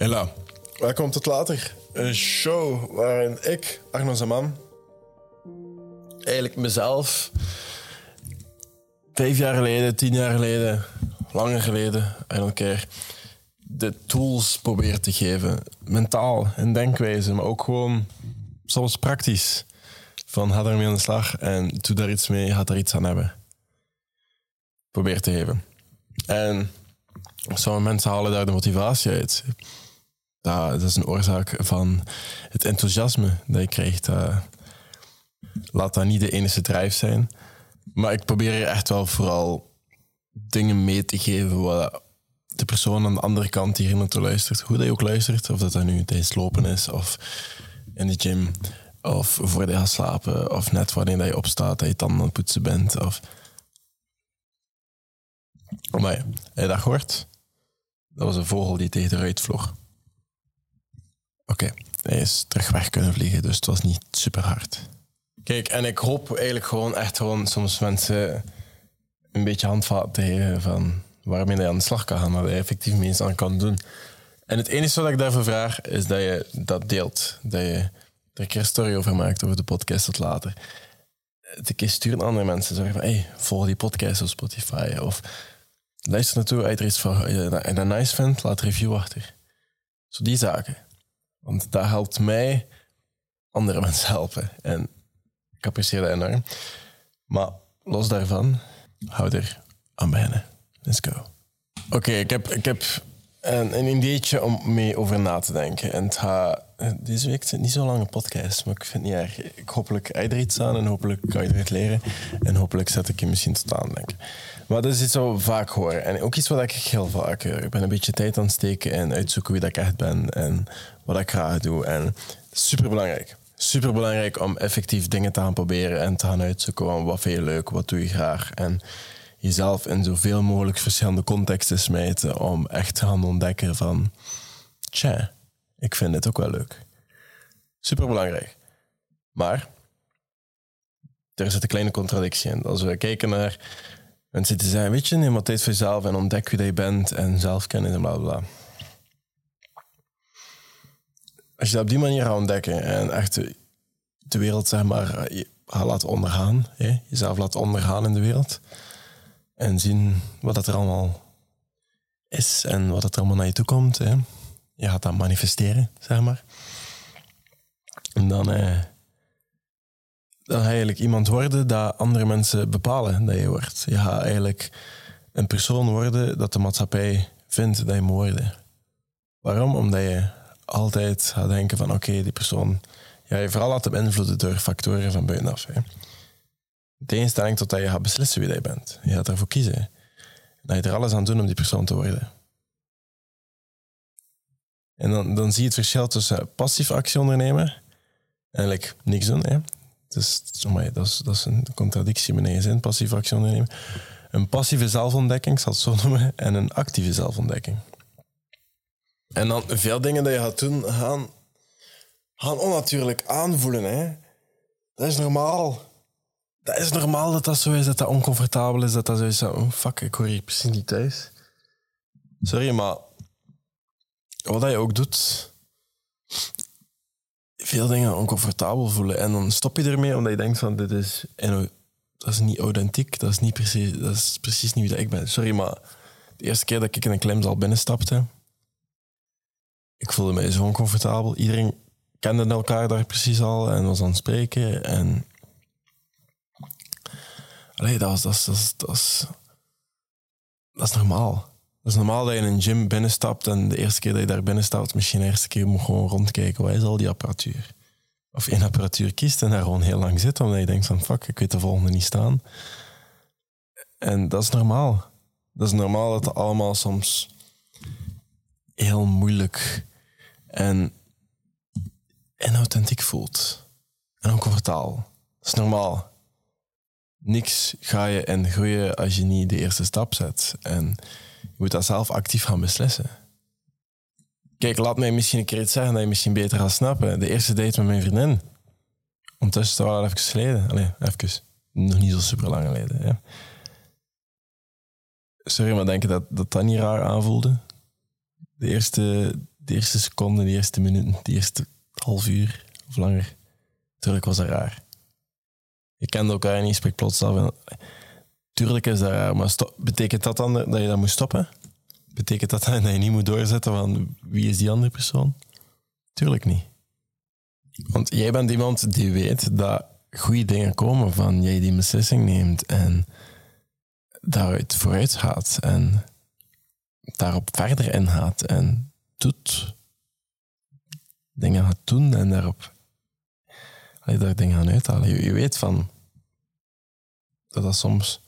Hela, welkom tot later. Een show waarin ik, Arno Zaman, eigenlijk mezelf vijf jaar geleden, tien jaar geleden, langer geleden, I care, de tools probeer te geven. Mentaal en denkwijze, maar ook gewoon soms praktisch. Van ga ermee aan de slag en doe daar iets mee, ga daar iets aan hebben. Probeer te geven. En sommige mensen halen daar de motivatie uit. Dat, dat is een oorzaak van het enthousiasme dat je krijgt. Dat, laat dat niet de enige drijf zijn. Maar ik probeer hier echt wel vooral dingen mee te geven wat de persoon aan de andere kant hier naartoe luistert, hoe dat je ook luistert, of dat dat nu tijdens lopen is, of in de gym, of voor je gaat slapen, of net wanneer dat je opstaat, dat je tanden aan het poetsen bent, of... Maar je dat gehoord? Dat was een vogel die tegen de ruit vloog. Oké, hij is terug weg kunnen vliegen, dus het was niet super hard. Kijk, en ik hoop eigenlijk gewoon echt gewoon soms mensen een beetje handvaten te geven van waarmee je aan de slag kan gaan, waar je effectief mee aan kan doen. En het enige wat ik daarvoor vraag, is dat je dat deelt. Dat je er een story over maakt, over de podcast tot later. Het keer sturen andere mensen. Zeggen van, hey, volg die podcast op Spotify. Of luister naartoe, uit er iets van, en dat nice vindt, laat een review achter. Zo die zaken. Want dat helpt mij andere mensen helpen. En ik apprecieer dat enorm. Maar los daarvan, hou er aan beginnen. Let's go. Oké, ik, heb, ik heb een, een ideetje om mee over na te denken. En het deze week het niet zo lange podcast, maar ik vind het niet erg. Ik, hopelijk er iets aan en hopelijk kan je eruit leren. En hopelijk zet ik je misschien tot aan denken. Maar dat is iets wat we vaak horen. En ook iets wat ik heel vaak hoor. Ik ben een beetje tijd aan het steken en uitzoeken wie dat ik echt ben en wat ik graag doe. En super belangrijk. Super belangrijk om effectief dingen te gaan proberen en te gaan uitzoeken wat vind je leuk, wat doe je graag. En jezelf in zoveel mogelijk verschillende contexten smijten om echt te gaan ontdekken van, tja, ik vind dit ook wel leuk. Super belangrijk. Maar er zit een kleine contradictie in. Als we kijken naar mensen die zeggen, weet je, neem wat tijd voor jezelf en ontdek wie je bent en zelfkennis en bla bla. Als je dat op die manier gaat ontdekken en echt de wereld, zeg maar, gaat laten ondergaan, hè? jezelf laat ondergaan in de wereld, en zien wat dat er allemaal is en wat het er allemaal naar je toe komt. Hè. Je gaat dat manifesteren, zeg maar. En dan, eh, dan ga je eigenlijk iemand worden dat andere mensen bepalen dat je wordt. Je gaat eigenlijk een persoon worden dat de maatschappij vindt dat je moet worden. Waarom? Omdat je altijd gaat denken van oké, die persoon... Ja, je vooral laten beïnvloeden door factoren van buitenaf. Hè tegenstelling tot dat je gaat beslissen wie je bent. Je gaat ervoor kiezen. Dat je er alles aan doet om die persoon te worden. En dan, dan zie je het verschil tussen passief actie ondernemen en niks doen. Hè. Dus, dat, is, dat een contradictie in je zin, passief actie ondernemen. Een passieve zelfontdekking, zal het zo noemen, en een actieve zelfontdekking. En dan veel dingen die je gaat doen, gaan, gaan onnatuurlijk aanvoelen. Hè. Dat is normaal dat is normaal dat dat zo is, dat dat oncomfortabel is, dat dat zo is. Oh, fuck, ik hoor hier precies niet thuis. Sorry, maar wat je ook doet, veel dingen oncomfortabel voelen. En dan stop je ermee omdat je denkt van, dit is, dat is niet authentiek, dat is, niet precies, dat is precies niet wie ik ben. Sorry, maar de eerste keer dat ik in een klemzaal binnenstapte, ik voelde mij zo oncomfortabel. Iedereen kende elkaar daar precies al en was aan het spreken. En Allee, dat, is, dat, dat, dat, is, normaal. Dat is normaal dat je in een gym binnenstapt en de eerste keer dat je daar binnenstapt, misschien de eerste keer moet gewoon rondkijken, wat is al die apparatuur? Of één apparatuur kiest en daar gewoon heel lang zit, omdat je denkt van fuck, ik weet de volgende niet staan. En dat is normaal. Dat is normaal dat het allemaal soms heel moeilijk en inauthentiek voelt. En oncomfortabel. Dat is normaal niks ga je en groeien als je niet de eerste stap zet. En je moet dat zelf actief gaan beslissen. Kijk, laat mij misschien een keer iets zeggen dat je misschien beter gaat snappen. De eerste date met mijn vriendin. Ondertussen is het al even geleden. Allee, even. Nog niet zo super lang geleden. Ja. Sorry, maar denk je dat, dat dat niet raar aanvoelde? De eerste de eerste seconde, de eerste minuten, de eerste half uur of langer. Tuurlijk was dat raar. Je kende elkaar niet, spreekt plots af. En, tuurlijk is dat raar, maar betekent dat dan dat je dat moet stoppen? Betekent dat dan dat je niet moet doorzetten van wie is die andere persoon? Tuurlijk niet. Want jij bent iemand die weet dat goede dingen komen van jij die beslissing neemt en daaruit vooruit gaat en daarop verder ingaat en doet. Dingen gaat doen en daarop je daar dingen gaan uithalen. Je, je, weet van dat dat soms,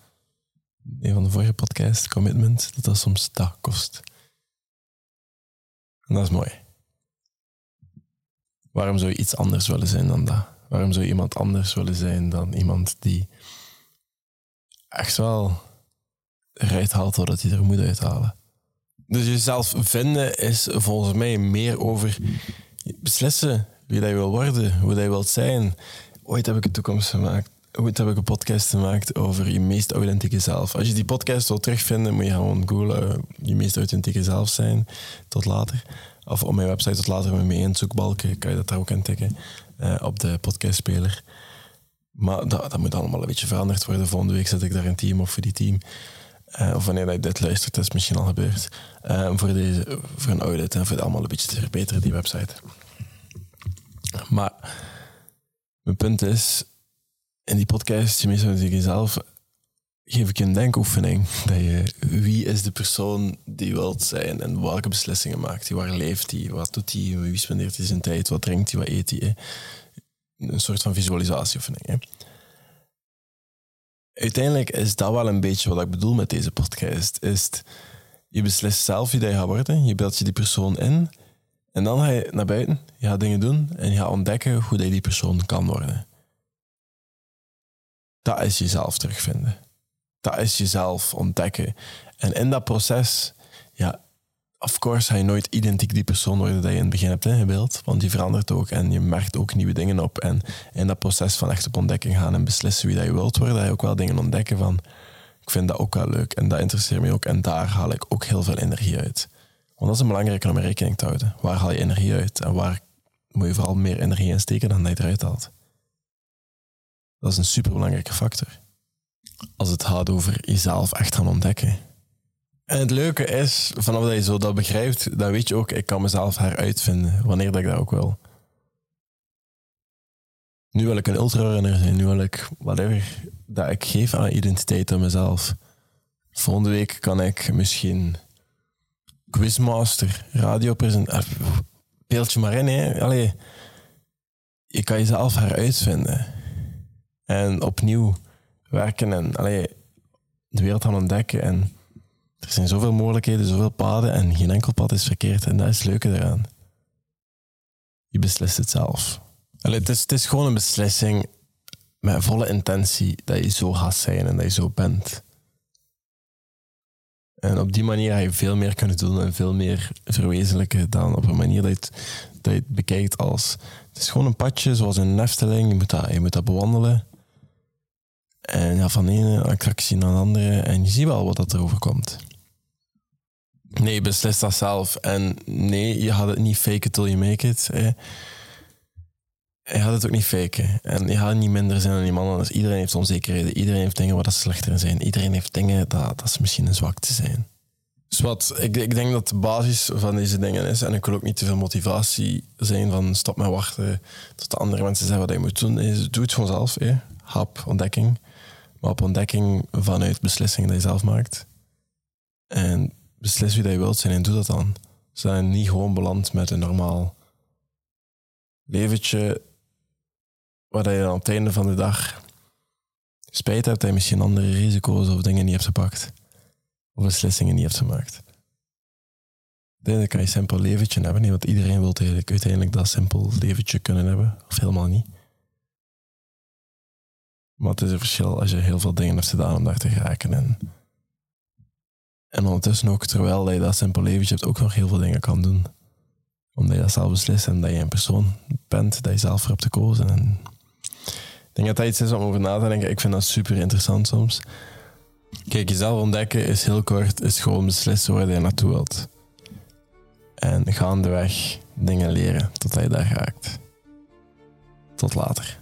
een van de vorige podcasts, commitment, dat dat soms dag kost. En dat is mooi. Waarom zou je iets anders willen zijn dan dat? Waarom zou je iemand anders willen zijn dan iemand die echt wel eruit haalt wat hij er moet uithalen? Dus jezelf vinden is volgens mij meer over beslissen wie dat je wil worden, hoe dat je wilt zijn. Ooit heb ik een toekomst gemaakt. Ooit heb ik een podcast gemaakt over je meest authentieke zelf. Als je die podcast wil terugvinden, moet je gewoon googlen eh, je meest authentieke zelf zijn. Tot later. Of op mijn website tot later met mijn zoekbalken kan je dat daar ook intikken. Uh, op de podcastspeler. Maar dat, dat, moet allemaal een beetje veranderd worden. Volgende week zet ik daar een team op voor die team. Uh, of wanneer je dit luistert, dat is misschien al gebeurd. Voor, deze, voor een audit en voor het allemaal een beetje te verbeteren, die website. Maar mijn punt is, in die podcast, je meestal jezelf, geef ik een denkoefening. Dat je, wie is de persoon die wilt zijn en welke beslissingen maakt hij? Waar leeft hij? Wat doet hij? Wie spendeert hij zijn tijd? Wat drinkt hij? Wat eet hij? Een soort van visualisatieoefening. Uiteindelijk is dat wel een beetje wat ik bedoel met deze podcast. Is je beslist zelf wie je gaat worden. Je beeldt je die persoon in. En dan ga je naar buiten, je gaat dingen doen en je gaat ontdekken hoe je die persoon kan worden. Dat is jezelf terugvinden. Dat is jezelf ontdekken. En in dat proces, ja, of course ga je nooit identiek die persoon worden die je in het begin hebt ingebeeld, want die verandert ook en je merkt ook nieuwe dingen op. En in dat proces van echt op ontdekking gaan en beslissen wie dat je wilt worden, ga je ook wel dingen ontdekken van, ik vind dat ook wel leuk en dat interesseert me ook en daar haal ik ook heel veel energie uit. Want dat is een belangrijke om rekening te houden. Waar haal je energie uit en waar moet je vooral meer energie in steken dan dat je eruit haalt? Dat is een superbelangrijke factor. Als het gaat over jezelf echt gaan ontdekken. En het leuke is, vanaf dat je zo dat begrijpt, dan weet je ook, ik kan mezelf heruitvinden, wanneer dat ik dat ook wil. Nu wil ik een ultrarunner zijn, nu wil ik whatever dat ik geef aan identiteit aan mezelf. Volgende week kan ik misschien quizmaster, radiopresentator. Beeld je maar in, hè. Allee, je kan jezelf heruitvinden. En opnieuw werken en allee, de wereld gaan ontdekken. En er zijn zoveel mogelijkheden, zoveel paden en geen enkel pad is verkeerd. En dat is het leuke eraan. Je beslist het zelf. Allee, het, is, het is gewoon een beslissing met volle intentie dat je zo gaat zijn en dat je zo bent. En op die manier ga je veel meer kunnen doen en veel meer verwezenlijken dan op een manier dat je het, bekijkt als... Het is gewoon een padje, zoals een nefteling. Je moet dat, je moet dat bewandelen. En ja, van de ene attractie naar de andere. En je ziet wel wat dat erover komt. Nee, beslis dat zelf. En nee, je gaat het niet faken till you make it. Hè. Je gaat het ook niet faken. En je gaat niet minder zijn dan iemand anders. Iedereen heeft onzekerheden. Iedereen heeft dingen waar dat slechter zijn. Iedereen heeft dingen dat, dat ze misschien een zwakte zijn. Dus wat, ik, ik denk dat de basis van deze dingen is, en ik wil ook niet te veel motivatie zijn van stop met wachten tot de andere mensen zeggen wat je moet doen, is doe het gewoon zelf. Hè. Hap, ontdekking. Maar op ontdekking vanuit beslissingen die je zelf maakt. En beslis wie dat je wilt zijn en doe dat dan. Zijn niet gewoon beland met een normaal leventje waar je dan op het einde van de dag spijt hebt dat je misschien andere risico's of dingen niet hebt gepakt. Of beslissingen niet hebt gemaakt. Uiteindelijk kan je een simpel leventje hebben, want iedereen wil uiteindelijk dat simpel leventje kunnen hebben, of helemaal niet. Maar het is een verschil als je heel veel dingen hebt gedaan om daar te geraken. En, en ondertussen ook, terwijl je dat simpel leventje hebt, ook nog heel veel dingen kan doen. Omdat je dat zelf beslist en dat je een persoon bent dat je zelf voor hebt gekozen. En ik denk dat dat iets is om over na te denken. Ik vind dat super interessant soms. Kijk, jezelf ontdekken is heel kort, is gewoon beslissen waar je naartoe wilt. En gaandeweg dingen leren totdat je daar raakt. Tot later.